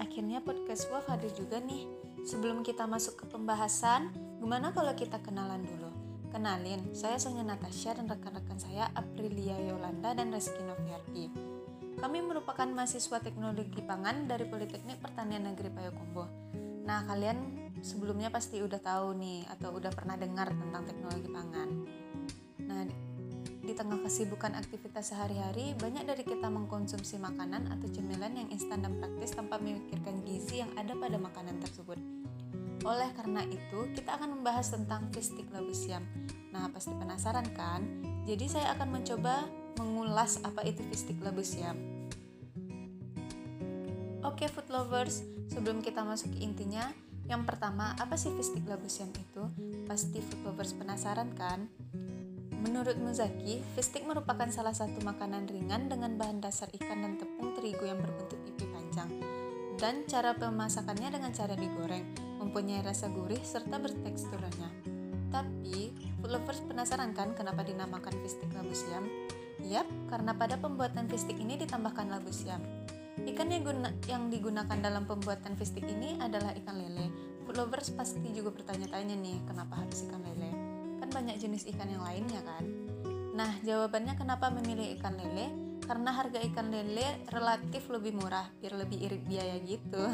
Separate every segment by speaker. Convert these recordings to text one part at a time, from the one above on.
Speaker 1: akhirnya podcast Wolf hadir juga nih. Sebelum kita masuk ke pembahasan, gimana kalau kita kenalan dulu? Kenalin, saya Sonya Natasha dan rekan-rekan saya Aprilia Yolanda dan Reski Noviardi. Kami merupakan mahasiswa teknologi pangan dari Politeknik Pertanian Negeri Payakumbuh. Nah, kalian sebelumnya pasti udah tahu nih atau udah pernah dengar tentang teknologi pangan. Nah, tengah kesibukan aktivitas sehari-hari, banyak dari kita mengkonsumsi makanan atau cemilan yang instan dan praktis tanpa memikirkan gizi yang ada pada makanan tersebut. Oleh karena itu, kita akan membahas tentang fistik labu siam. Nah, pasti penasaran kan? Jadi saya akan mencoba mengulas apa itu fistik labu siam. Oke food lovers, sebelum kita masuk ke intinya, yang pertama, apa sih fistik labu siam itu? Pasti food lovers penasaran kan? Menurut Muzaki, fistik merupakan salah satu makanan ringan dengan bahan dasar ikan dan tepung terigu yang berbentuk pipi panjang. Dan cara pemasakannya dengan cara digoreng, mempunyai rasa gurih serta bertekstur renyah. Tapi, food lovers penasaran kan kenapa dinamakan fistik labu siam? Yap, karena pada pembuatan fistik ini ditambahkan labu siam. Ikan yang, guna, yang digunakan dalam pembuatan fistik ini adalah ikan lele. Food lovers pasti juga bertanya-tanya nih, kenapa harus ikan lele? Kan banyak jenis ikan yang lainnya kan. Nah, jawabannya kenapa memilih ikan lele? Karena harga ikan lele relatif lebih murah, biar lebih irit biaya gitu.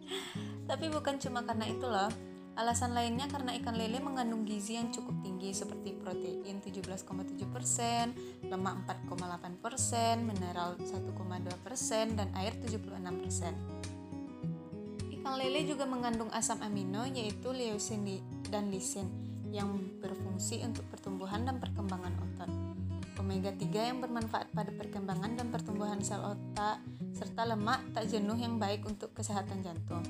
Speaker 1: Tapi bukan cuma karena itu loh. Alasan lainnya karena ikan lele mengandung gizi yang cukup tinggi seperti protein 17,7%, lemak 4,8%, mineral 1,2%, dan air 76%. Ikan lele juga mengandung asam amino yaitu leucin dan lisin yang berfungsi untuk pertumbuhan dan perkembangan otot. Omega 3 yang bermanfaat pada perkembangan dan pertumbuhan sel otak serta lemak tak jenuh yang baik untuk kesehatan jantung.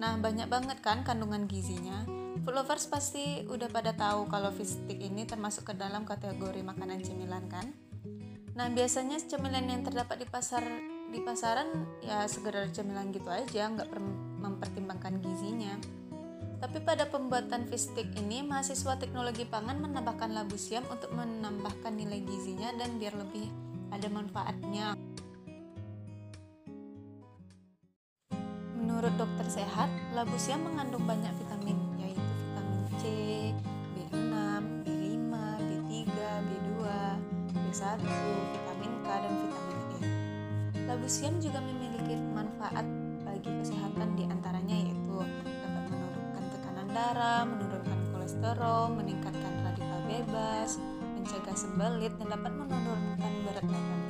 Speaker 1: Nah, banyak banget kan kandungan gizinya. Food lovers pasti udah pada tahu kalau fish ini termasuk ke dalam kategori makanan cemilan kan? Nah, biasanya cemilan yang terdapat di pasar di pasaran ya sekedar cemilan gitu aja, nggak mempertimbangkan gizinya. Tapi pada pembuatan fish stick ini, mahasiswa teknologi pangan menambahkan labu siam untuk menambahkan nilai gizinya dan biar lebih ada manfaatnya. Menurut dokter sehat, labu siam mengandung banyak vitamin, yaitu vitamin C, B6, B5, B3, B2, B1, vitamin K, dan vitamin E. Labu siam juga memiliki manfaat bagi kesehatan di antaranya yaitu darah, menurunkan kolesterol, meningkatkan radikal bebas, mencegah sembelit, dan dapat menurunkan berat badan.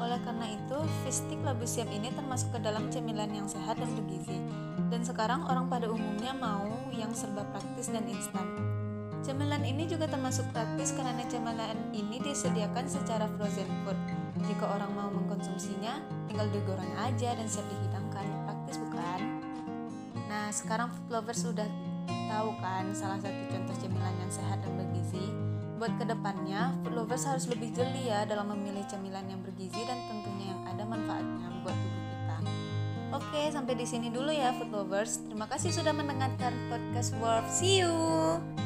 Speaker 1: Oleh karena itu, fistik labu siam ini termasuk ke dalam cemilan yang sehat dan bergizi. Dan sekarang orang pada umumnya mau yang serba praktis dan instan. Cemilan ini juga termasuk praktis karena cemilan ini disediakan secara frozen food. Jika orang mau mengkonsumsinya, tinggal digoreng aja dan siap dihidangkan. Praktis bukan? Nah, sekarang food lovers sudah tahu kan salah satu contoh cemilan yang sehat dan bergizi? Buat ke depannya, food lovers harus lebih jeli ya dalam memilih cemilan yang bergizi dan tentunya yang ada manfaatnya buat tubuh kita. Oke, sampai di sini dulu ya food lovers. Terima kasih sudah mendengarkan podcast World. See you!